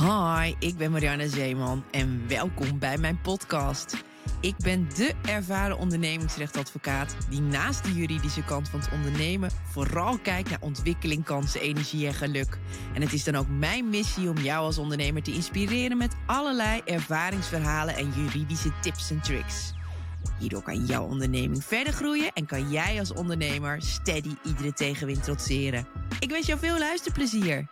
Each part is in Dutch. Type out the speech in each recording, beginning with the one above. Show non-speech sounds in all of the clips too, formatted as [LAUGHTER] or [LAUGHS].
Hi, ik ben Marianne Zeeman en welkom bij mijn podcast. Ik ben de ervaren ondernemingsrechtadvocaat die naast de juridische kant van het ondernemen vooral kijkt naar ontwikkeling, kansen, energie en geluk. En het is dan ook mijn missie om jou als ondernemer te inspireren met allerlei ervaringsverhalen en juridische tips en tricks. Hierdoor kan jouw onderneming verder groeien en kan jij als ondernemer steady iedere tegenwind trotseren. Ik wens jou veel luisterplezier.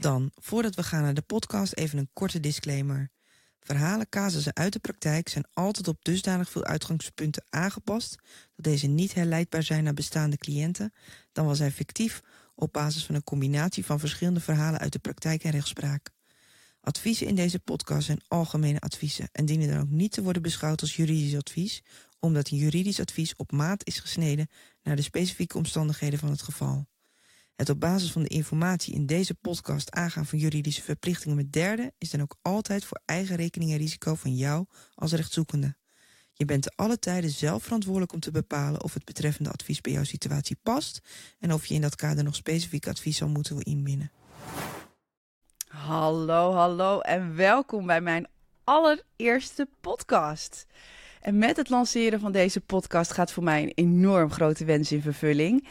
Dan, voordat we gaan naar de podcast, even een korte disclaimer. Verhalen, casussen uit de praktijk zijn altijd op dusdanig veel uitgangspunten aangepast dat deze niet herleidbaar zijn naar bestaande cliënten, dan wel zij fictief op basis van een combinatie van verschillende verhalen uit de praktijk en rechtspraak. Adviezen in deze podcast zijn algemene adviezen en dienen dan ook niet te worden beschouwd als juridisch advies, omdat een juridisch advies op maat is gesneden naar de specifieke omstandigheden van het geval. Het op basis van de informatie in deze podcast aangaan van juridische verplichtingen met derden is dan ook altijd voor eigen rekening en risico van jou als rechtzoekende. Je bent te alle tijden zelf verantwoordelijk om te bepalen of het betreffende advies bij jouw situatie past en of je in dat kader nog specifiek advies zal moeten inbinnen. Hallo, hallo en welkom bij mijn allereerste podcast. En met het lanceren van deze podcast gaat voor mij een enorm grote wens in vervulling.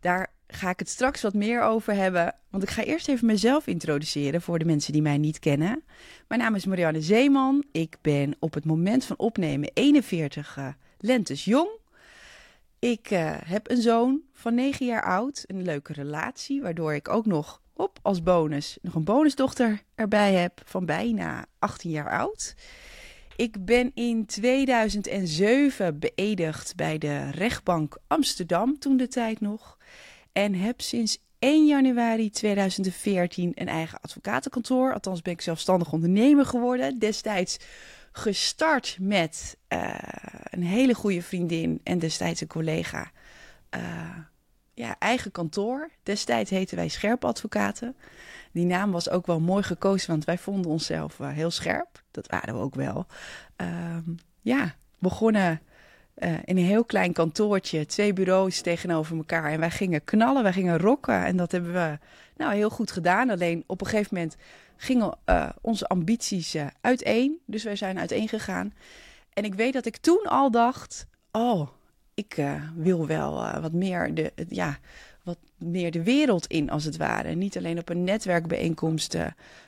Daar ga ik het straks wat meer over hebben. Want ik ga eerst even mezelf introduceren voor de mensen die mij niet kennen. Mijn naam is Marianne Zeeman. Ik ben op het moment van opnemen 41 uh, lentes jong. Ik uh, heb een zoon van 9 jaar oud. Een leuke relatie, waardoor ik ook nog op als bonus nog een bonusdochter erbij heb van bijna 18 jaar oud. Ik ben in 2007 beëdigd bij de rechtbank Amsterdam, toen de tijd nog. En heb sinds 1 januari 2014 een eigen advocatenkantoor. Althans ben ik zelfstandig ondernemer geworden. Destijds gestart met uh, een hele goede vriendin en destijds een collega. Uh, ja, eigen kantoor. Destijds heten wij Scherp Advocaten. Die naam was ook wel mooi gekozen, want wij vonden onszelf uh, heel scherp. Dat waren we ook wel. ja, begonnen uh, in een heel klein kantoortje, twee bureaus tegenover elkaar. En wij gingen knallen, wij gingen rocken. En dat hebben we nou heel goed gedaan. Alleen op een gegeven moment gingen uh, onze ambities uh, uiteen. Dus wij zijn uiteen gegaan. En ik weet dat ik toen al dacht: oh, ik wil wel wat meer de, ja, wat meer de wereld in, als het ware. Niet alleen op een netwerkbijeenkomst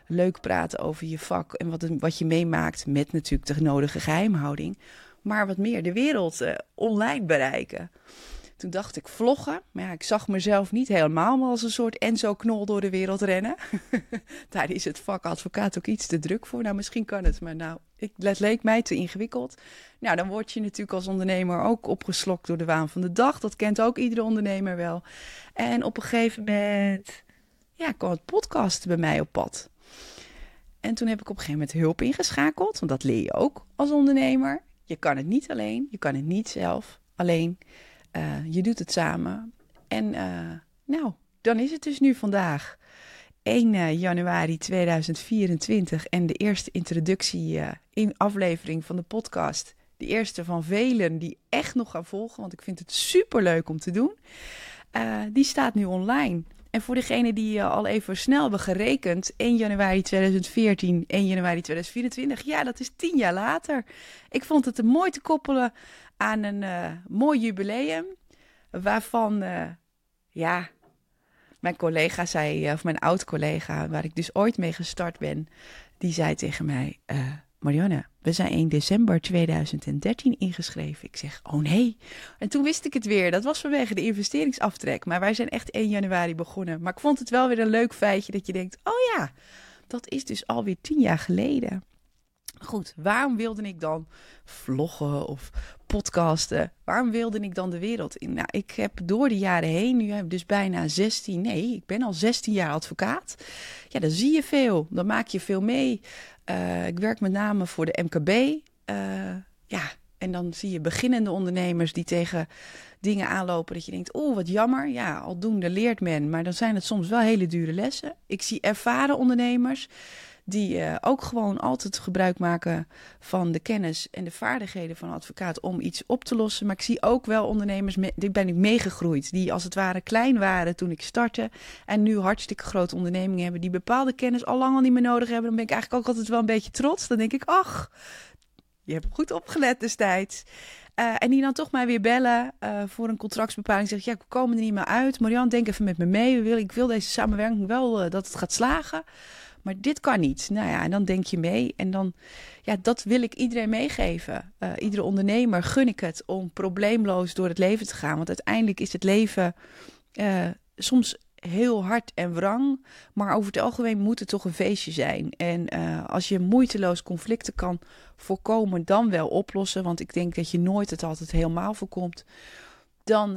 leuk praten over je vak en wat, wat je meemaakt, met natuurlijk de nodige geheimhouding maar wat meer de wereld uh, online bereiken. Toen dacht ik vloggen. Maar ja, ik zag mezelf niet helemaal als een soort Enzo Knol door de wereld rennen. [LAUGHS] Daar is het vak advocaat ook iets te druk voor. Nou, misschien kan het, maar nou, ik, het leek mij te ingewikkeld. Nou, dan word je natuurlijk als ondernemer ook opgeslokt door de waan van de dag. Dat kent ook iedere ondernemer wel. En op een gegeven moment ja, kwam het podcast bij mij op pad. En toen heb ik op een gegeven moment hulp ingeschakeld, want dat leer je ook als ondernemer. Je kan het niet alleen, je kan het niet zelf alleen. Uh, je doet het samen. En uh, nou, dan is het dus nu vandaag 1 uh, januari 2024 en de eerste introductie in aflevering van de podcast. De eerste van velen die echt nog gaan volgen, want ik vind het super leuk om te doen. die staat nu online. En voor degene die uh, al even snel hebben gerekend, 1 januari 2014, 1 januari 2024, ja, dat is tien jaar later. Ik vond het mooi te koppelen aan een uh, mooi jubileum, waarvan, uh, ja, mijn collega zei, of mijn oud-collega, waar ik dus ooit mee gestart ben, die zei tegen mij, Marianne, we zijn 1 december 2013 ingeschreven. Ik zeg, oh nee. En toen wist ik het weer. Dat was vanwege de investeringsaftrek. Maar wij zijn echt 1 januari begonnen. Maar ik vond het wel weer een leuk feitje dat je denkt, oh ja, dat is dus alweer 10 jaar geleden. Goed, waarom wilde ik dan vloggen of podcasten? Waarom wilde ik dan de wereld in? Nou, ik heb door de jaren heen, nu heb ik dus bijna 16, nee, ik ben al 16 jaar advocaat. Ja, dan zie je veel, dan maak je veel mee. Uh, ik werk met name voor de MKB. Uh, ja, en dan zie je beginnende ondernemers die tegen dingen aanlopen dat je denkt, oh wat jammer. Ja, aldoende leert men, maar dan zijn het soms wel hele dure lessen. Ik zie ervaren ondernemers die uh, ook gewoon altijd gebruik maken van de kennis en de vaardigheden van een advocaat om iets op te lossen. Maar ik zie ook wel ondernemers, die ben ik meegegroeid, die als het ware klein waren toen ik startte en nu hartstikke grote ondernemingen hebben, die bepaalde kennis al lang al niet meer nodig hebben. Dan ben ik eigenlijk ook altijd wel een beetje trots. Dan denk ik, ach, je hebt goed opgelet destijds. Uh, en die dan toch maar weer bellen uh, voor een contractsbepaling. Zegt, ja, we komen er niet meer uit. Marian, denk even met me mee. We willen, ik wil deze samenwerking wel dat het gaat slagen. Maar dit kan niet. Nou ja, en dan denk je mee. En dan, ja, dat wil ik iedereen meegeven. iedere ondernemer gun ik het om probleemloos door het leven te gaan. Want uiteindelijk is het leven soms heel hard en wrang. Maar over het algemeen moet het toch een feestje zijn. En uh, als je moeiteloos conflicten kan voorkomen, dan wel oplossen. Want ik denk dat je nooit het altijd helemaal voorkomt. Dan,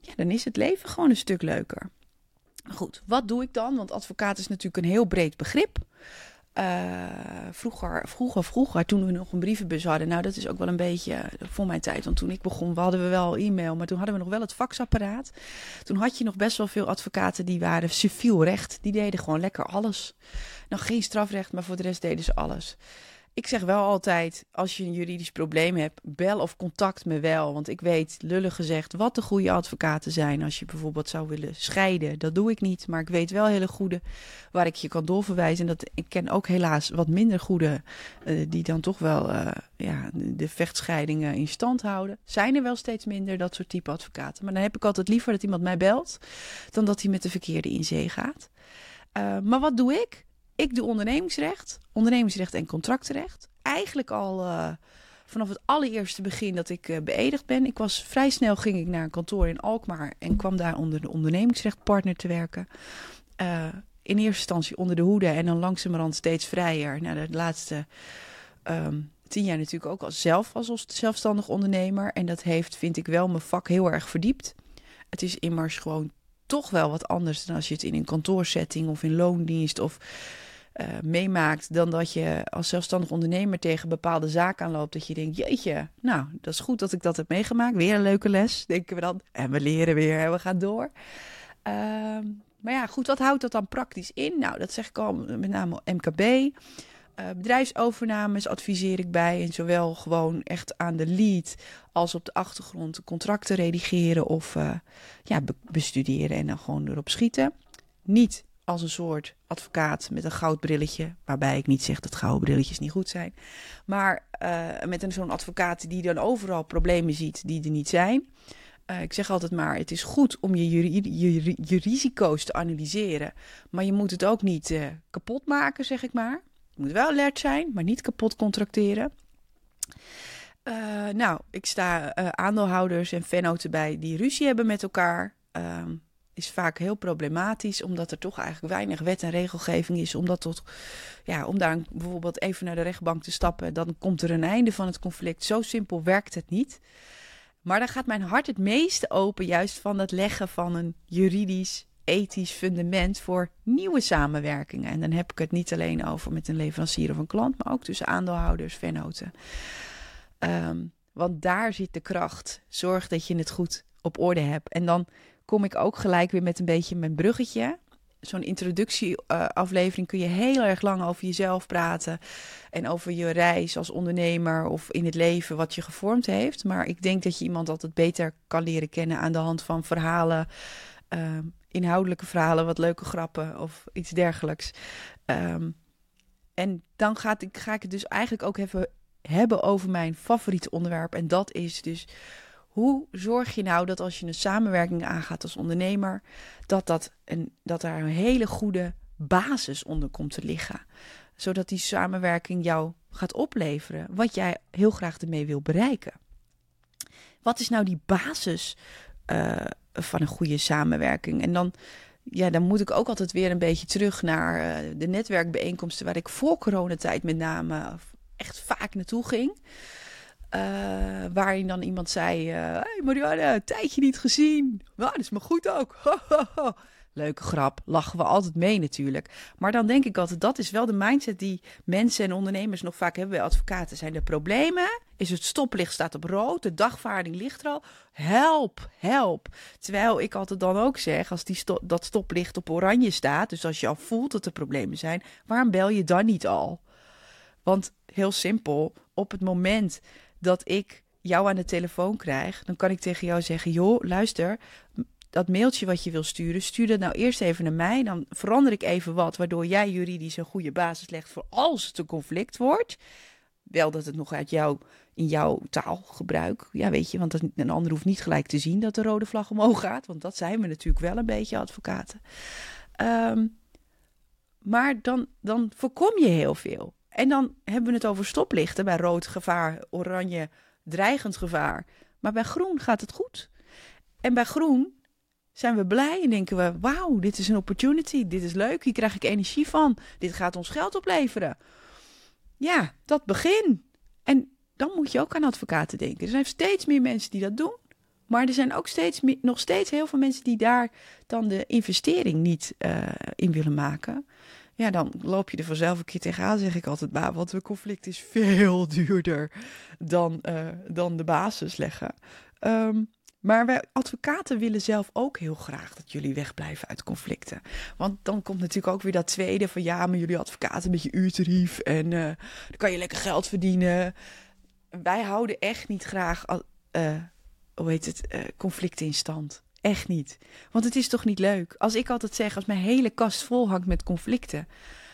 ja, dan is het leven gewoon een stuk leuker. Goed, wat doe ik dan? Want advocaat is natuurlijk een heel breed begrip. Uh, vroeger, vroeger, vroeger, toen we nog een brievenbus hadden. Nou, dat is ook wel een beetje voor mijn tijd. Want toen ik begon, hadden we wel e-mail, maar toen hadden we nog wel het faxapparaat. Toen had je nog best wel veel advocaten die waren civiel recht. Die deden gewoon lekker alles. Nog geen strafrecht, maar voor de rest deden ze alles. Ik zeg wel altijd, als je een juridisch probleem hebt, bel of contact me wel. Want ik weet, lullig gezegd, wat de goede advocaten zijn. Als je bijvoorbeeld zou willen scheiden, dat doe ik niet. Maar ik weet wel hele goede waar ik je kan doorverwijzen. En dat, ik ken ook helaas wat minder goede, uh, die dan toch wel uh, ja, de vechtscheidingen in stand houden. Zijn er wel steeds minder, dat soort type advocaten. Maar dan heb ik altijd liever dat iemand mij belt, dan dat hij met de verkeerde in zee gaat. Uh, maar wat doe ik? Ik doe ondernemingsrecht, ondernemingsrecht en contractenrecht. Eigenlijk al uh, vanaf het allereerste begin dat ik uh, beëdigd ben. Ik was vrij snel ging ik naar een kantoor in Alkmaar en kwam daar onder de ondernemingsrechtpartner te werken. Uh, in eerste instantie onder de hoede en dan langzamerhand steeds vrijer. Na nou, de laatste um, tien jaar natuurlijk ook als zelf als zelfstandig ondernemer. En dat heeft, vind ik wel, mijn vak heel erg verdiept. Het is immers gewoon toch wel wat anders dan als je het in een kantoorsetting of in loondienst of uh, meemaakt dan dat je als zelfstandig ondernemer tegen bepaalde zaken aanloopt. Dat je denkt, jeetje, nou, dat is goed dat ik dat heb meegemaakt. Weer een leuke les, denken we dan. En we leren weer en we gaan door. Uh, maar ja, goed, wat houdt dat dan praktisch in? Nou, dat zeg ik al met name MKB. Uh, bedrijfsovernames adviseer ik bij. En zowel gewoon echt aan de lead als op de achtergrond contracten redigeren of uh, ja, be bestuderen en dan gewoon erop schieten. Niet als een soort advocaat met een goudbrilletje. Waarbij ik niet zeg dat gouden brilletjes niet goed zijn. Maar uh, met zo'n advocaat die dan overal problemen ziet die er niet zijn. Ik zeg altijd maar, het is goed om je, je risico's te analyseren. Maar je moet het ook niet uh, kapot maken, zeg ik maar. Je moet wel alert zijn, maar niet kapot contracteren. Uh, nou, ik sta aandeelhouders en vennoten bij die ruzie hebben met elkaar. Ehm, is vaak heel problematisch, omdat er toch eigenlijk weinig wet en regelgeving is. Om, dat tot, ja, om daar bijvoorbeeld even naar de rechtbank te stappen, dan komt er een einde van het conflict. Zo simpel werkt het niet. Maar dan gaat mijn hart het meeste open, juist van het leggen van een juridisch, ethisch fundament voor nieuwe samenwerkingen. En dan heb ik het niet alleen over met een leverancier of een klant, maar ook tussen aandeelhouders, vennoten. Um, want daar zit de kracht. Zorg dat je het goed op orde hebt. En dan kom ik ook gelijk weer met een beetje mijn bruggetje. Zo'n introductieaflevering kun je heel erg lang over jezelf praten. En over je reis als ondernemer of in het leven wat je gevormd heeft. Maar ik denk dat je iemand altijd beter kan leren kennen aan de hand van verhalen. Uh, inhoudelijke verhalen, wat leuke grappen of iets dergelijks. Um, en dan gaat, ga ik het dus eigenlijk ook even hebben over mijn favoriete onderwerp. En dat is dus hoe zorg je nou dat als je een samenwerking aangaat als ondernemer, dat, dat, een, dat daar een hele goede basis onder komt te liggen? Zodat die samenwerking jou gaat opleveren wat jij heel graag ermee wil bereiken. Wat is nou die basis uh, van een goede samenwerking? En dan, ja, dan moet ik ook altijd weer een beetje terug naar uh, de netwerkbijeenkomsten waar ik voor coronatijd met name echt vaak naartoe ging. Uh, waarin dan iemand zei: Hey Marianne, tijdje niet gezien. Nou, dat is maar goed ook. [LAUGHS] leuke grap, lachen we altijd mee natuurlijk. Maar dan denk ik altijd, dat is wel de mindset die mensen en ondernemers nog vaak hebben bij advocaten. Zijn er problemen? Is het stoplicht staat op rood? De dagvaarding ligt er al? Help, help. Terwijl ik altijd dan ook zeg, als die dat stoplicht op oranje staat, dus als je al voelt dat er problemen zijn, waarom bel je dan niet al? Want heel simpel, op het moment dat ik jou aan de telefoon krijg, dan kan ik tegen jou zeggen: joh, luister, dat mailtje wat je wil sturen, stuur dat nou eerst even naar mij. Dan verander ik even wat, waardoor jij juridisch een goede basis legt voor als het een conflict wordt. Wel dat het nog uit jou, in jouw taalgebruik, ja weet je, want een ander hoeft niet gelijk te zien dat de rode vlag omhoog gaat. Want dat zijn we natuurlijk wel een beetje, advocaten. Ehm, maar dan, dan voorkom je heel veel. En dan hebben we het over stoplichten bij rood gevaar, oranje dreigend gevaar. Maar bij groen gaat het goed. En bij groen zijn we blij en denken we: wauw, dit is een opportunity, dit is leuk, hier krijg ik energie van, dit gaat ons geld opleveren. Ja, dat begin. En dan moet je ook aan advocaten denken. Er zijn steeds meer mensen die dat doen. Maar er zijn ook steeds nog steeds heel veel mensen die daar dan de investering niet uh, in willen maken. Ja, dan loop je er vanzelf een keer tegenaan, zeg ik altijd maar. Want een conflict is veel [LAUGHS] duurder dan, uh, dan de basis leggen. Um, maar wij advocaten willen zelf ook heel graag dat jullie wegblijven uit conflicten. Want dan komt natuurlijk ook weer dat tweede van ja, maar jullie advocaten met je uurtarief en uh, dan kan je lekker geld verdienen. Wij houden echt niet graag, uh, hoe heet het, uh, conflicten in stand. Echt niet. Want het is toch niet leuk? Als ik altijd zeg, als mijn hele kast vol hangt met conflicten,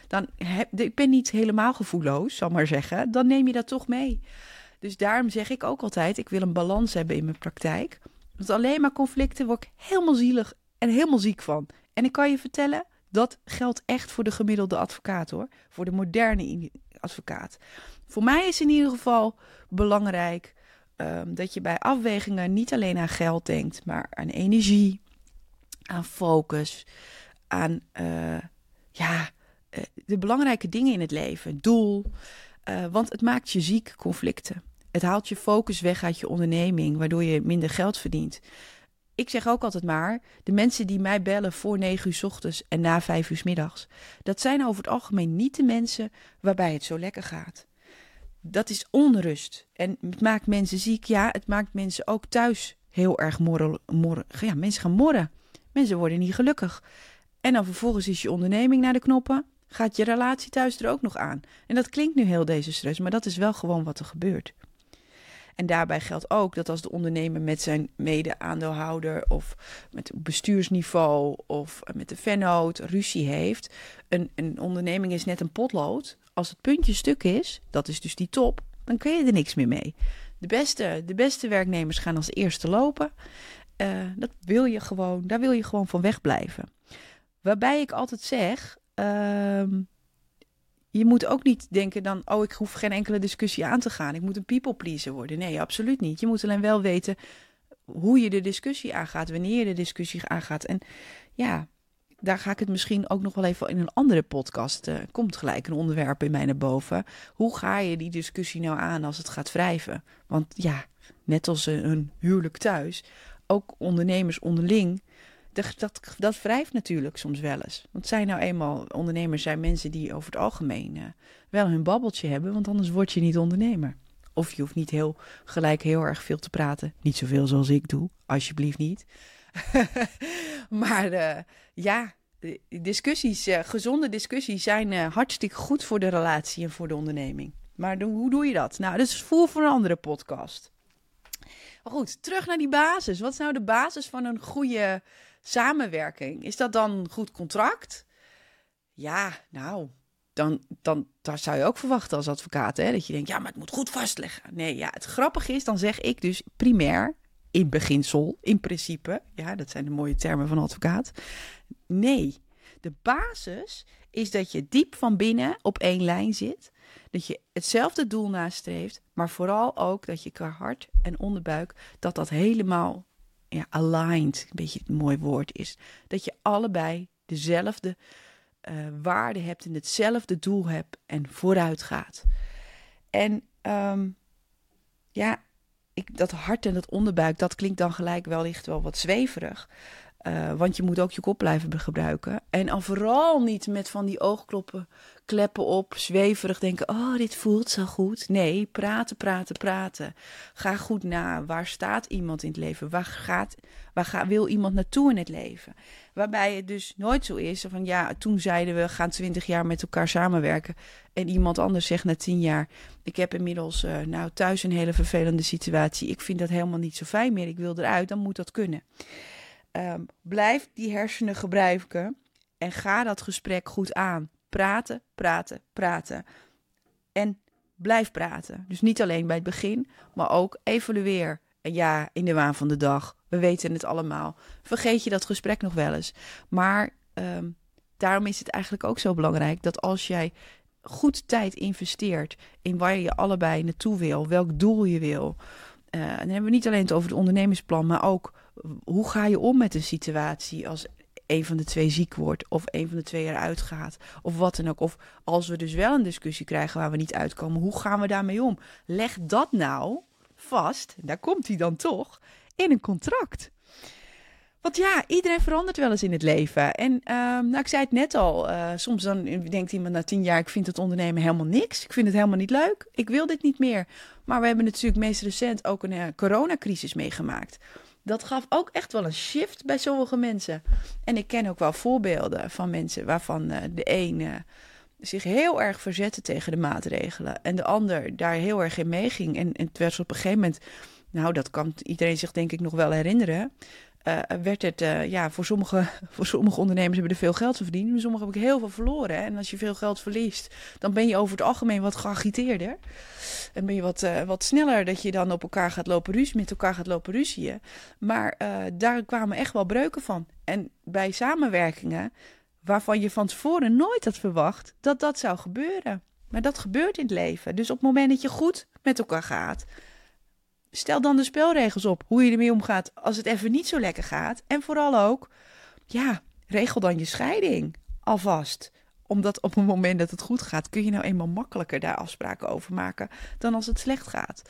dan heb ik ben niet helemaal gevoelloos, zal maar zeggen. Dan neem je dat toch mee. Dus daarom zeg ik ook altijd, ik wil een balans hebben in mijn praktijk. Want alleen maar conflicten word ik helemaal zielig en helemaal ziek van. En ik kan je vertellen, dat geldt echt voor de gemiddelde advocaat hoor. Voor de moderne advocaat. Voor mij is in ieder geval belangrijk um, dat je bij afwegingen niet alleen aan geld denkt, maar aan energie, aan focus, aan uh, ja, uh, de belangrijke dingen in het leven, doel. Uh, want het maakt je ziek, conflicten. Het haalt je focus weg uit je onderneming, waardoor je minder geld verdient. Ik zeg ook altijd maar, de mensen die mij bellen voor 9 uur ochtends en na 5 uur middags, dat zijn over het algemeen niet de mensen waarbij het zo lekker gaat. Dat is onrust en het maakt mensen ziek. Ja, het maakt mensen ook thuis heel erg morren. Ja, mensen gaan morren. Mensen worden niet gelukkig. En dan vervolgens is je onderneming naar de knoppen. Gaat je relatie thuis er ook nog aan. En dat klinkt nu heel deze stress, maar dat is wel gewoon wat er gebeurt. En daarbij geldt ook dat als de ondernemer met zijn mede-aandeelhouder of met bestuursniveau of met de vennoot ruzie heeft, een, een onderneming is net een potlood. Als het puntje stuk is, dat is dus die top, dan kun je er niks meer mee. De beste, de beste werknemers gaan als eerste lopen. Uh, dat wil je gewoon, daar wil je gewoon van wegblijven. Waarbij ik altijd zeg. Uh, je moet ook niet denken dan, oh, ik hoef geen enkele discussie aan te gaan. Ik moet een people pleaser worden. Nee, absoluut niet. Je moet alleen wel weten hoe je de discussie aangaat, wanneer je de discussie aangaat. En ja, daar ga ik het misschien ook nog wel even in een andere podcast. Uh, komt gelijk een onderwerp in mij naar boven. Hoe ga je die discussie nou aan als het gaat wrijven? Want ja, net als een huwelijk thuis, ook ondernemers onderling dat, dat, wrijft natuurlijk soms wel eens. Want zijn nou eenmaal ondernemers zijn mensen die over het algemeen uh, wel hun babbeltje hebben, want anders word je niet ondernemer. Of je hoeft niet heel gelijk heel erg veel te praten. Niet zoveel zoals ik doe, alsjeblieft niet. [LAUGHS] maar uh, ja, discussies, uh, gezonde discussies zijn hartstikke goed voor de relatie en voor de onderneming. Maar hoe doe je dat? Nou, dat is voer voor een andere podcast. Maar goed, terug naar die basis. Wat is nou de basis van een goede samenwerking. Is dat dan een goed contract? Ja, nou, dan, dan daar zou je ook verwachten als advocaat. Hè? Dat je denkt, ja, maar het moet goed vastleggen. Nee, ja, het grappige is, dan zeg ik dus primair, in beginsel, in principe. Ja, dat zijn de mooie termen van advocaat. Nee, de basis is dat je diep van binnen op één lijn zit. Dat je hetzelfde doel nastreeft, maar vooral ook dat je qua hart en onderbuik dat dat helemaal ja, aligned, een beetje het mooi woord is. Dat je allebei dezelfde uh, waarde hebt en hetzelfde doel hebt en vooruit gaat. En um, ja, ik, dat hart en dat onderbuik, dat klinkt dan gelijk wellicht wel wat zweverig. Uh, want je moet ook je kop blijven gebruiken. En al vooral niet met van die oogkloppen, kleppen op, zweverig denken: oh, dit voelt zo goed. Nee, praten, praten, praten. Ga goed na. Waar staat iemand in het leven? Waar, gaat, waar wil iemand naartoe in het leven? Waarbij het dus nooit zo is van ja, toen zeiden we gaan twintig jaar met elkaar samenwerken. En iemand anders zegt na tien jaar: Ik heb inmiddels uh, nou, thuis een hele vervelende situatie. Ik vind dat helemaal niet zo fijn meer. Ik wil eruit. Dan moet dat kunnen. Um, blijf die hersenen gebruiken en ga dat gesprek goed aan. Praten, praten, praten. En blijf praten. Dus niet alleen bij het begin, maar ook evalueer. En ja, in de waan van de dag. We weten het allemaal. Vergeet je dat gesprek nog wel eens. Maar um, daarom is het eigenlijk ook zo belangrijk dat als jij goed tijd investeert in waar je allebei naartoe wil, welk doel je wil. Uh, dan hebben we niet alleen het over het ondernemingsplan, maar ook hoe ga je om met een situatie als een van de twee ziek wordt of een van de twee eruit gaat of wat dan ook. Of als we dus wel een discussie krijgen waar we niet uitkomen, hoe gaan we daarmee om? Leg dat nou vast, daar komt hij dan toch, in een contract. Want ja, iedereen verandert wel eens in het leven. En uh, nou, ik zei het net al, uh, soms dan denkt iemand na tien jaar, ik vind het ondernemen helemaal niks. Ik vind het helemaal niet leuk. Ik wil dit niet meer. Maar we hebben natuurlijk meest recent ook een uh, coronacrisis meegemaakt dat gaf ook echt wel een shift bij sommige mensen. En ik ken ook wel voorbeelden van mensen waarvan uh, de uh, zich heel erg verzette tegen de maatregelen en de ander daar heel erg in meeging. En, en het werd op een gegeven moment, nou dat kan iedereen zich denk ik nog wel herinneren, uh, werd het, uh, ja, voor sommige, [LAUGHS] voor sommige ondernemers hebben er veel geld te verdienen. Maar sommigen hebben heel veel verloren. Hè? En als je veel geld verliest, dan ben je over het algemeen wat geagiteerder. En ben je wat, wat sneller dat je dan op elkaar gaat lopen ruzie, met elkaar gaat lopen ruzieën. Maar daar kwamen echt wel breuken van. En bij samenwerkingen, waarvan je van tevoren nooit had verwacht dat dat zou gebeuren. Maar dat gebeurt in het leven. Dus op het moment dat je goed met elkaar gaat, stel dan de spelregels op. Hoe je ermee omgaat als het even niet zo lekker gaat. En vooral ook, ja, regel dan je scheiding alvast. Omdat op het moment dat het goed gaat, kun je nou eenmaal makkelijker daar afspraken over maken dan als het slecht gaat.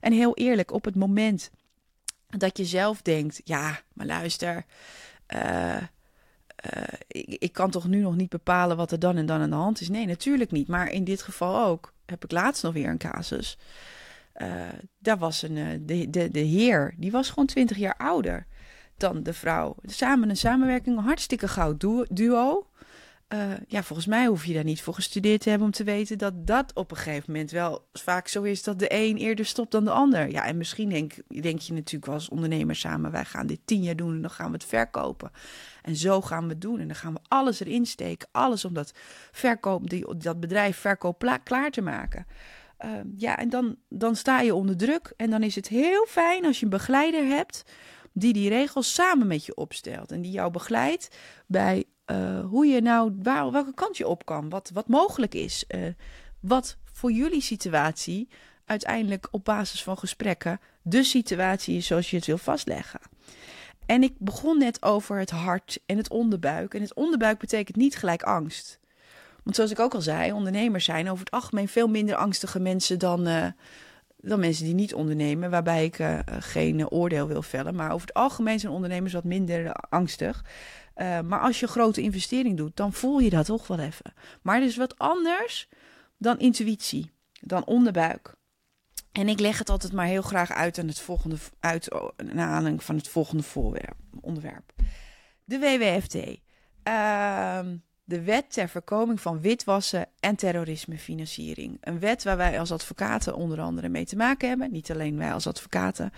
En heel eerlijk, op het moment dat je zelf denkt: ja, maar luister. Uh, ik, ik, kan toch nu nog niet bepalen wat er dan en dan aan de hand is? Nee, natuurlijk niet. Maar in dit geval ook. Heb ik laatst nog weer een casus. Uh, daar was een, uh, de, de, de heer, die was gewoon 20 jaar ouder dan de vrouw. Samen een samenwerking, een hartstikke goud duo. Uh, ja, volgens mij hoef je daar niet voor gestudeerd te hebben om te weten dat dat op een gegeven moment wel vaak zo is dat de een eerder stopt dan de ander. Ja, en misschien denk, denk je natuurlijk als ondernemer samen, wij gaan dit tien jaar doen en dan gaan we het verkopen. En zo gaan we het doen en dan gaan we alles erin steken, alles om dat, verkoop, die, dat bedrijf verkoop klaar te maken. Uh, ja, en dan, dan sta je onder druk. En dan is het heel fijn als je een begeleider hebt die die regels samen met je opstelt. En die jou begeleidt bij uh, hoe je nou, waar, welke kant je op kan. Wat, wat mogelijk is. Uh, wat voor jullie situatie uiteindelijk op basis van gesprekken de situatie is zoals je het wil vastleggen. En ik begon net over het hart en het onderbuik. En het onderbuik betekent niet gelijk angst. Want zoals ik ook al zei, ondernemers zijn over het algemeen veel minder angstige mensen dan, uh, dan mensen die niet ondernemen. Waarbij ik uh, geen oordeel wil vellen. Maar over het algemeen zijn ondernemers wat minder angstig. Uh, maar als je een grote investering doet, dan voel je dat toch wel even. Maar het is wat anders dan intuïtie, dan onderbuik. En ik leg het altijd maar heel graag uit aan het volgende, uit, naar aanleiding van het volgende voorwerp, onderwerp. De WWFT. Uh, de wet ter voorkoming van witwassen en terrorismefinanciering. Een wet waar wij als advocaten onder andere mee te maken hebben. Niet alleen wij als advocaten,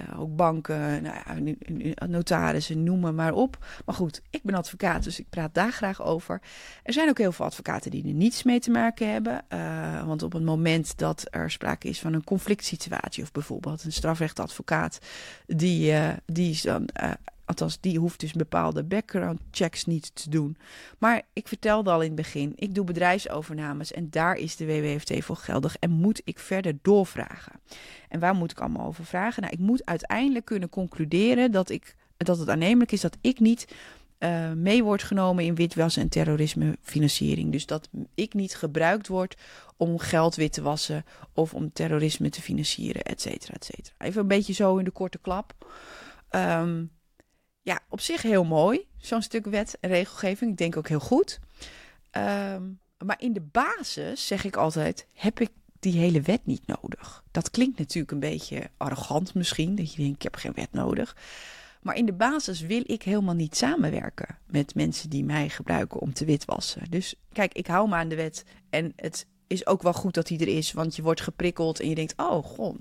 uh, ook banken, nou ja, notarissen, noem maar op. Maar goed, ik ben advocaat, dus ik praat daar graag over. Er zijn ook heel veel advocaten die er niets mee te maken hebben. Uh, want op het moment dat er sprake is van een conflict situatie, of bijvoorbeeld een strafrechtadvocaat, die, uh, die is dan Althans, die hoeft dus bepaalde background checks niet te doen. Maar ik vertelde al in het begin, ik doe bedrijfsovernames en daar is de WWFT voor geldig en moet ik verder doorvragen. En waar moet ik allemaal over vragen? Nou, ik moet uiteindelijk kunnen concluderen dat, ik, dat het aannemelijk is dat ik niet uh, mee wordt genomen in witwassen en terrorismefinanciering. Dus dat ik niet gebruikt word om geld wit te wassen of om terrorisme te financieren, et cetera, et cetera. Even een beetje zo in de korte klap. Um, ja, op zich heel mooi, zo'n stuk wet en regelgeving. Ik denk ook heel goed. Ehm, maar in de basis zeg ik altijd: heb ik die hele wet niet nodig? Dat klinkt natuurlijk een beetje arrogant misschien, dat je denkt: ik heb geen wet nodig. Maar in de basis wil ik helemaal niet samenwerken met mensen die mij gebruiken om te witwassen. Dus kijk, ik hou me aan de wet en het is ook wel goed dat hij er is, want je wordt geprikkeld en je denkt, oh god,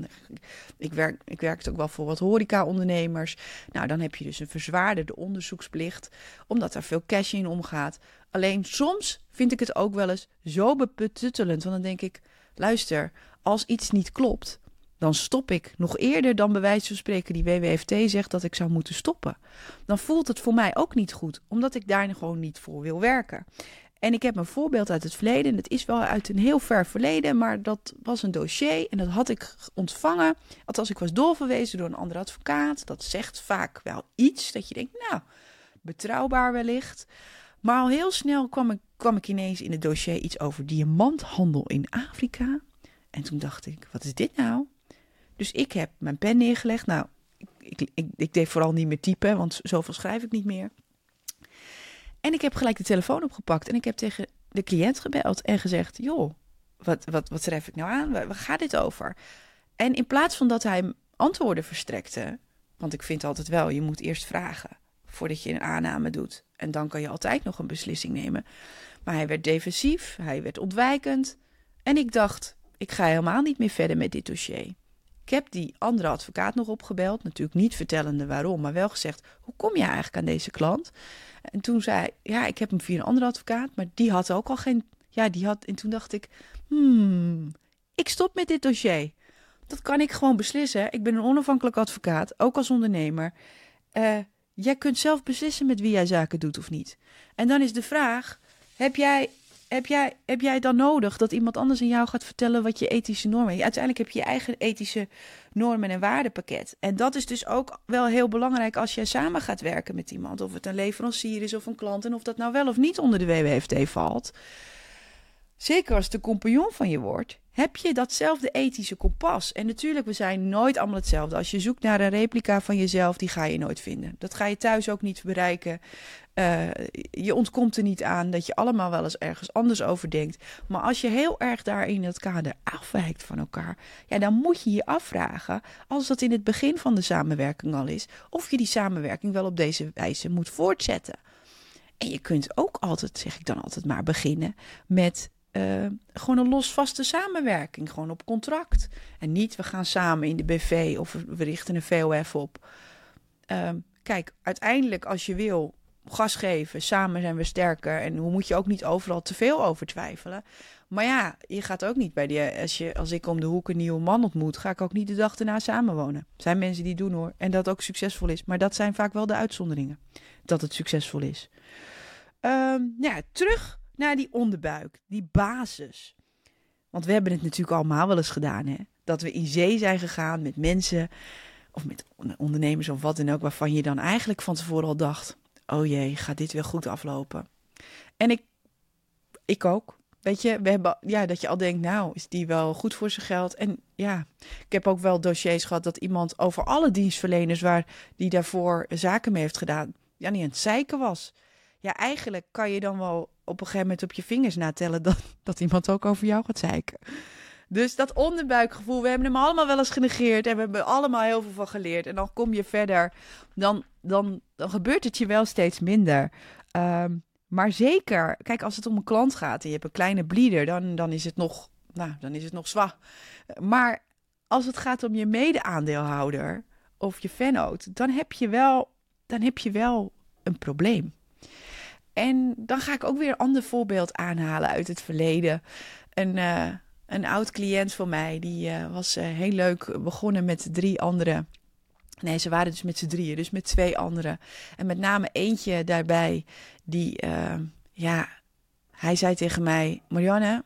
ik werk, ik werk ook wel voor wat horeca-ondernemers. Nou, dan heb je dus een verzwaarderde onderzoeksplicht, omdat er veel cash in omgaat. Alleen soms vind ik het ook wel eens zo beputtelend, want dan denk ik, luister, als iets niet klopt, dan stop ik nog eerder dan bij wijze van spreken die WWFT zegt dat ik zou moeten stoppen. Dan voelt het voor mij ook niet goed, omdat ik daar gewoon niet voor wil werken. En ik heb een voorbeeld uit het verleden. Het is wel uit een heel ver verleden, maar dat was een dossier en dat had ik ontvangen. Althans, ik was doorverwezen door een andere advocaat. Dat zegt vaak wel iets dat je denkt, nou, betrouwbaar wellicht. Maar al heel snel kwam ik, kwam ik ineens in het dossier iets over diamanthandel in Afrika. En toen dacht ik, wat is dit nou? Dus ik heb mijn pen neergelegd. Nou, ik, ik, ik deed vooral niet meer typen, want zoveel schrijf ik niet meer. En ik heb gelijk de telefoon opgepakt en ik heb tegen de cliënt gebeld en gezegd: Joh, wat, wat, wat schrijf ik nou aan? Waar, gaat dit over? En in plaats van dat hij antwoorden verstrekte, want ik vind altijd wel, je moet eerst vragen voordat je een aanname doet. En dan kan je altijd nog een beslissing nemen. Maar hij werd defensief, hij werd ontwijkend. En ik dacht, ik ga helemaal niet meer verder met dit dossier. Ik heb die andere advocaat nog opgebeld, natuurlijk niet vertellende waarom, maar wel gezegd: hoe kom je eigenlijk aan deze klant? En toen zei ja, ik heb hem via een andere advocaat, maar die had ook al geen, ja, die had. En toen dacht ik, hmm, ik stop met dit dossier. Dat kan ik gewoon beslissen. Ik ben een onafhankelijk advocaat, ook als ondernemer. Uh, jij kunt zelf beslissen met wie jij zaken doet of niet. En dan is de vraag: heb jij heb jij, heb jij dan nodig dat iemand anders aan jou gaat vertellen wat je ethische normen? Uiteindelijk heb je je eigen ethische normen en waardepakket. En dat is dus ook wel heel belangrijk als jij samen gaat werken met iemand. Of het een leverancier is of een klant. En of dat nou wel of niet onder de WWFT valt. Zeker als het de compagnon van je wordt, heb je datzelfde ethische kompas. En natuurlijk, we zijn nooit allemaal hetzelfde. Als je zoekt naar een replica van jezelf, die ga je nooit vinden. Dat ga je thuis ook niet bereiken. Uh, je ontkomt er niet aan dat je allemaal wel eens ergens anders over denkt. Maar als je heel erg daar in het kader afwijkt van elkaar, ja, dan moet je je afvragen, als dat in het begin van de samenwerking al is, of je die samenwerking wel op deze wijze moet voortzetten. En je kunt ook altijd, zeg ik dan altijd maar, beginnen met uh, gewoon een losvaste samenwerking, gewoon op contract. En niet we gaan samen in de BV of we richten een VOF op. Uh, kijk, uiteindelijk als je wil gas geven, samen zijn we sterker. En hoe moet je ook niet overal te veel over twijfelen. Maar ja, je gaat ook niet bij die. Als, je, als ik om de hoek een nieuwe man ontmoet, ga ik ook niet de dag erna samenwonen. Er zijn mensen die doen hoor. En dat ook succesvol is. Maar dat zijn vaak wel de uitzonderingen. Dat het succesvol is. Um, ja, terug naar die onderbuik, die basis. Want we hebben het natuurlijk allemaal wel eens gedaan, hè? Dat we in zee zijn gegaan met mensen of met ondernemers of wat dan ook, waarvan je dan eigenlijk van tevoren al dacht: oh jee, gaat dit weer goed aflopen? En ik, ik ook. Weet je, we hebben, ja, dat je al denkt, nou, is die wel goed voor zijn geld? En ja, ik heb ook wel dossiers gehad dat iemand over alle dienstverleners waar die daarvoor zaken mee heeft gedaan, ja, niet aan het zeiken was. Ja, eigenlijk kan je dan wel op een gegeven moment op je vingers natellen dat, dat iemand ook over jou gaat zeiken. Dus dat onderbuikgevoel, we hebben hem allemaal wel eens genegeerd en we hebben allemaal heel veel van geleerd. En dan kom je verder, dan, dan, dan gebeurt het je wel steeds minder. Um, maar zeker, kijk, als het om een klant gaat en je hebt een kleine bleeder, dan, dan is het nog, nou, dan is het nog zwak. Maar als het gaat om je mede-aandeelhouder of je vennoot, dan heb je wel, dan heb je wel een probleem. En dan ga ik ook weer een ander voorbeeld aanhalen uit het verleden. Een, uh, een oud cliënt van mij, die uh, was uh, heel leuk begonnen met drie andere. Nee, ze waren dus met z'n drieën, dus met twee anderen. En met name eentje daarbij, die, ja, hij zei tegen mij: Marianne,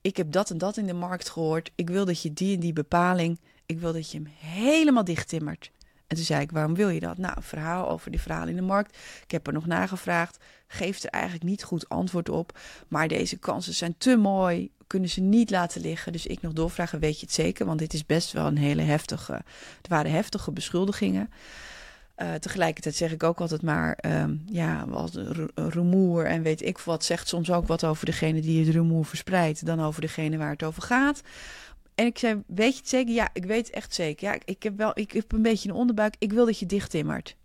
ik heb dat en dat in de markt gehoord. Ik wil dat je die en die bepaling, ik wil dat je hem helemaal dichttimmert. En toen zei ik, waarom wil je dat? Nou, een verhaal over die verhalen in de markt. Ik heb er nog nagevraagd. Geeft er eigenlijk niet goed antwoord op. Maar deze kansen zijn te mooi. Kunnen ze niet laten liggen. Dus ik nog doorvragen, weet je het zeker? Want dit is best wel een hele heftige... Het waren heftige beschuldigingen. Uh, tegelijkertijd zeg ik ook altijd maar, um, ja, wat rumoer en weet ik wat, zegt soms ook wat over degene die het rumoer verspreidt, dan over degene waar het over gaat. En ik zei, weet je het zeker? Ja, ik weet het echt zeker. Ja, ik heb wel, ik heb een beetje een onderbuik. Ik wil dat je dicht timmert.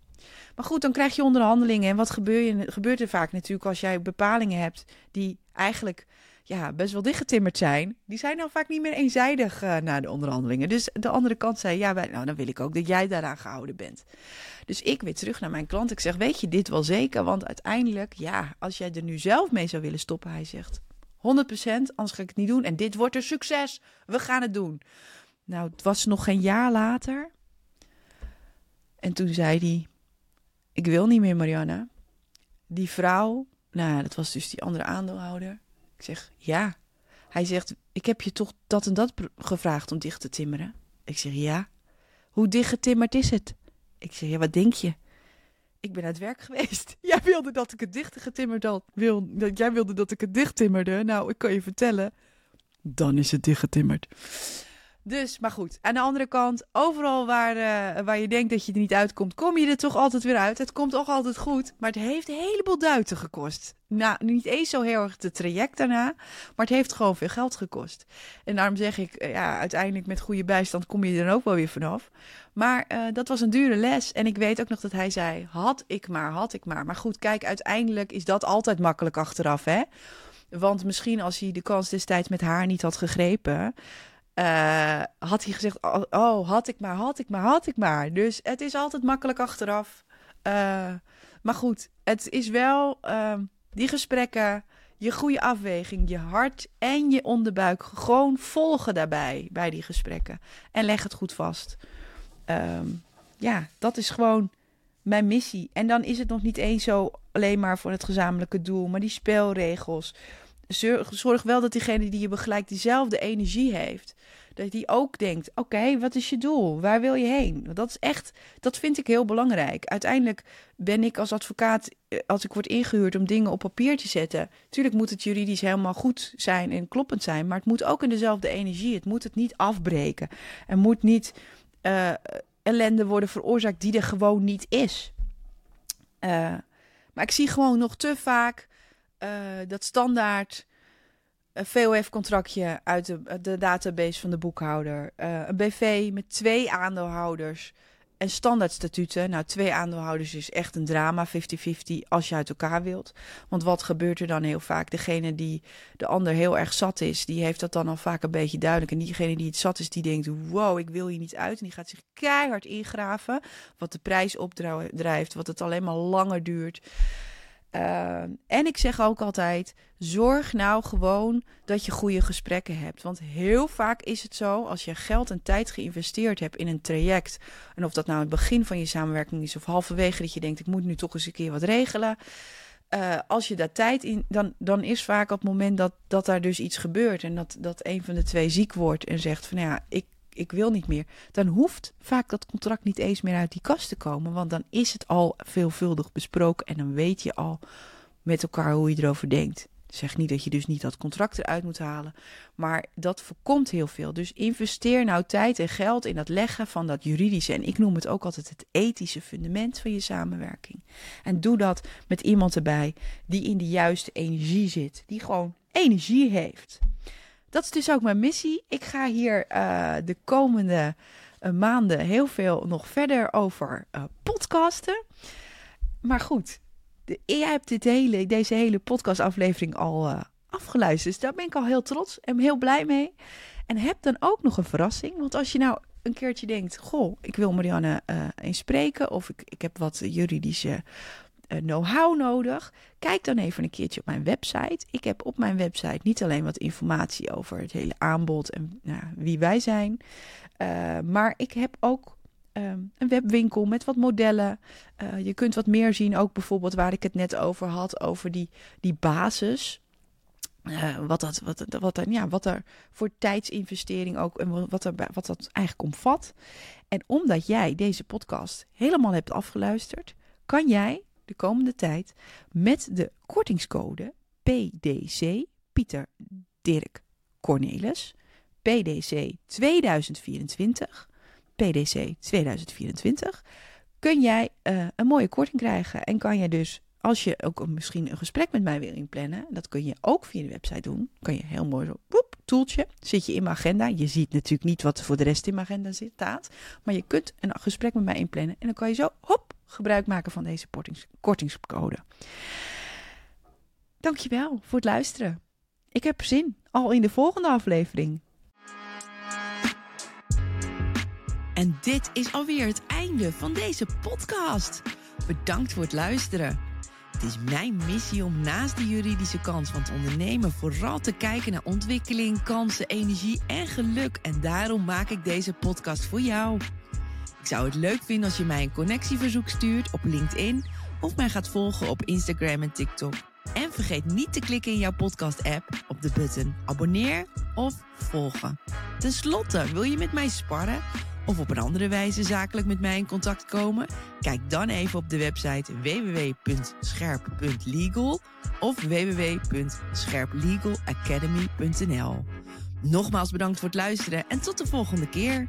Maar goed, dan krijg je onderhandelingen. En wat gebeurt, je, gebeurt er vaak natuurlijk als jij bepalingen hebt die eigenlijk ja, best wel dichtgetimmerd zijn, die zijn dan vaak niet meer eenzijdig uh, na de onderhandelingen. Dus de andere kant zei, ja, nou, dan wil ik ook dat jij daaraan gehouden bent. Dus ik weer terug naar mijn klant. Ik zeg, weet je dit wel zeker? Want uiteindelijk, ja, als jij er nu zelf mee zou willen stoppen, hij zegt, 100%, anders ga ik het niet doen. En dit wordt een succes. We gaan het doen. Nou, het was nog geen jaar later. En toen zei hij, ik wil niet meer, Marianne. Die vrouw, nou, dat was dus die andere aandeelhouder ik zeg, ja. Hij zegt, ik heb je toch dat en dat gevraagd om dicht te timmeren? Ik zeg, ja. Hoe dicht getimmerd is het? Ik zeg, ja, wat denk je? Ik ben uit werk geweest. [LAUGHS] Jij wilde dat ik het dicht getimmerd. Wil, jij wilde dat ik het dicht timmerde. Nou, ik kan je vertellen. Dan is het dicht getimmerd. Dus, maar goed. Aan de andere kant, overal waar, uh, waar je denkt dat je er niet uitkomt, kom je er toch altijd weer uit. Het komt toch altijd goed. Maar het heeft een heleboel duiten gekost. Nou, niet eens zo heel erg het traject daarna, maar het heeft gewoon veel geld gekost. En daarom zeg ik, eh, ja, uiteindelijk met goede bijstand kom je er dan ook wel weer vanaf. Maar uh, dat was een dure les. En ik weet ook nog dat hij zei, had ik maar, had ik maar. Maar goed, kijk, uiteindelijk is dat altijd makkelijk achteraf, hè. Want misschien als hij de kans destijds met haar niet had gegrepen, uh, had hij gezegd: oh, oh, had ik maar, had ik maar, had ik maar. Dus het is altijd makkelijk achteraf. Maar goed, het is wel uh, die gesprekken, je goede afweging, je hart en je onderbuik gewoon volgen daarbij, bij die gesprekken. En leg het goed vast. Um, ja, dat is gewoon mijn missie. En dan is het nog niet eens zo alleen maar voor het gezamenlijke doel, maar die spelregels. Zorg, zorg wel dat diegene die je begeleidt diezelfde energie heeft dat die ook denkt: oké, wat is je doel? Waar wil je heen? Dat is echt, dat vind ik heel belangrijk. Uiteindelijk ben ik als advocaat, eh, als ik word ingehuurd om dingen op papier te zetten, natuurlijk moet het juridisch helemaal goed zijn en kloppend zijn, maar het moet ook in dezelfde energie. Het moet het niet afbreken. Er moet niet uh, ellende worden veroorzaakt die er gewoon niet is. Uh, maar ik zie gewoon nog te vaak dat standaard een VOF-contractje uit de, de, database van de boekhouder. Uh, een BV met twee aandeelhouders en standaard statuten. Nou, twee aandeelhouders is echt een drama, 50-50, als je uit elkaar wilt. Want wat gebeurt er dan heel vaak? Degene die de ander heel erg zat is, die heeft dat dan al vaak een beetje duidelijk. En diegene die het zat is, die denkt, wow, ik wil hier niet uit. En die gaat zich keihard ingraven, wat de prijs opdrijft, wat het alleen maar langer duurt. Uh, en ik zeg ook altijd: zorg nou gewoon dat je goede gesprekken hebt. Want heel vaak is het zo, als je geld en tijd geïnvesteerd hebt in een traject. En of dat nou het begin van je samenwerking is of halverwege dat je denkt: ik moet nu toch eens een keer wat regelen. Uh, als je daar tijd in, dan, dan is vaak op het moment dat, dat daar dus iets gebeurt. En dat, dat een van de twee ziek wordt en zegt: van ja, ik ik wil niet meer. Dan hoeft vaak dat contract niet eens meer uit die kast te komen. Want dan is het al veelvuldig besproken en dan weet je al met elkaar hoe je erover denkt. Zeg niet dat je dus niet dat contract eruit moet halen. Maar dat voorkomt heel veel. Dus investeer nou tijd en geld in het leggen van dat juridische. En ik noem het ook altijd het ethische fundament van je samenwerking. En doe dat met iemand erbij die in de juiste energie zit. Die gewoon energie heeft dat is dus ook mijn missie. Ik ga hier uh, de komende uh, maanden heel veel nog verder over uh, podcasten. Maar goed, de, jij hebt dit hele, deze hele podcastaflevering al afgeluisterd. Dus daar ben ik al heel trots en heel blij mee. En heb dan ook nog een verrassing. Want als je nou een keertje denkt: Goh, ik wil Marianne eens spreken. Of ik, ik heb wat juridische know-how nodig? Kijk dan even een keertje op mijn website. Ik heb op mijn website niet alleen wat informatie over het hele aanbod en nou, wie wij zijn, uh, maar ik heb ook um, een webwinkel met wat modellen. Uh, je kunt wat meer zien, ook bijvoorbeeld waar ik het net over had, over die, die basis. Wat, dat, wat, wat, er, ja, wat er voor tijdsinvestering ook en wat, er, wat dat eigenlijk omvat. En omdat jij deze podcast helemaal hebt afgeluisterd, kan jij de komende tijd met de kortingscode PDC, Pieter Dirk Cornelis, PDC 2024, PDC 2024, kun jij eh, een mooie korting krijgen. En kan je dus, als je ook misschien een gesprek met mij wil inplannen, dat kun je ook via de website doen. Kan je heel mooi zo, woep, toeltje, zit je in mijn agenda. Je ziet natuurlijk niet wat er voor de rest in mijn agenda zit, staat. Maar je kunt een gesprek met mij inplannen en dan kan je zo, hop, gebruik maken van deze kortings, kortingscode. Dankjewel voor het luisteren. Ik heb zin al in de volgende aflevering. En dit is alweer het einde van deze podcast. Bedankt voor het luisteren. Het is mijn missie om naast de juridische kant van het ondernemen vooral te kijken naar ontwikkeling, kansen, energie en geluk. En daarom maak ik deze podcast voor jou. Ik zou het leuk vinden als je mij een connectieverzoek stuurt op LinkedIn of mij gaat volgen op Instagram en TikTok. En vergeet niet te klikken in jouw podcast-app op de button abonneer of volgen. Ten slotte, wil je met mij sparren of op een andere wijze zakelijk met mij in contact komen? Kijk dan even op de website www.scherp.legal of www.scherplegalacademy.nl. Nogmaals bedankt voor het luisteren en tot de volgende keer.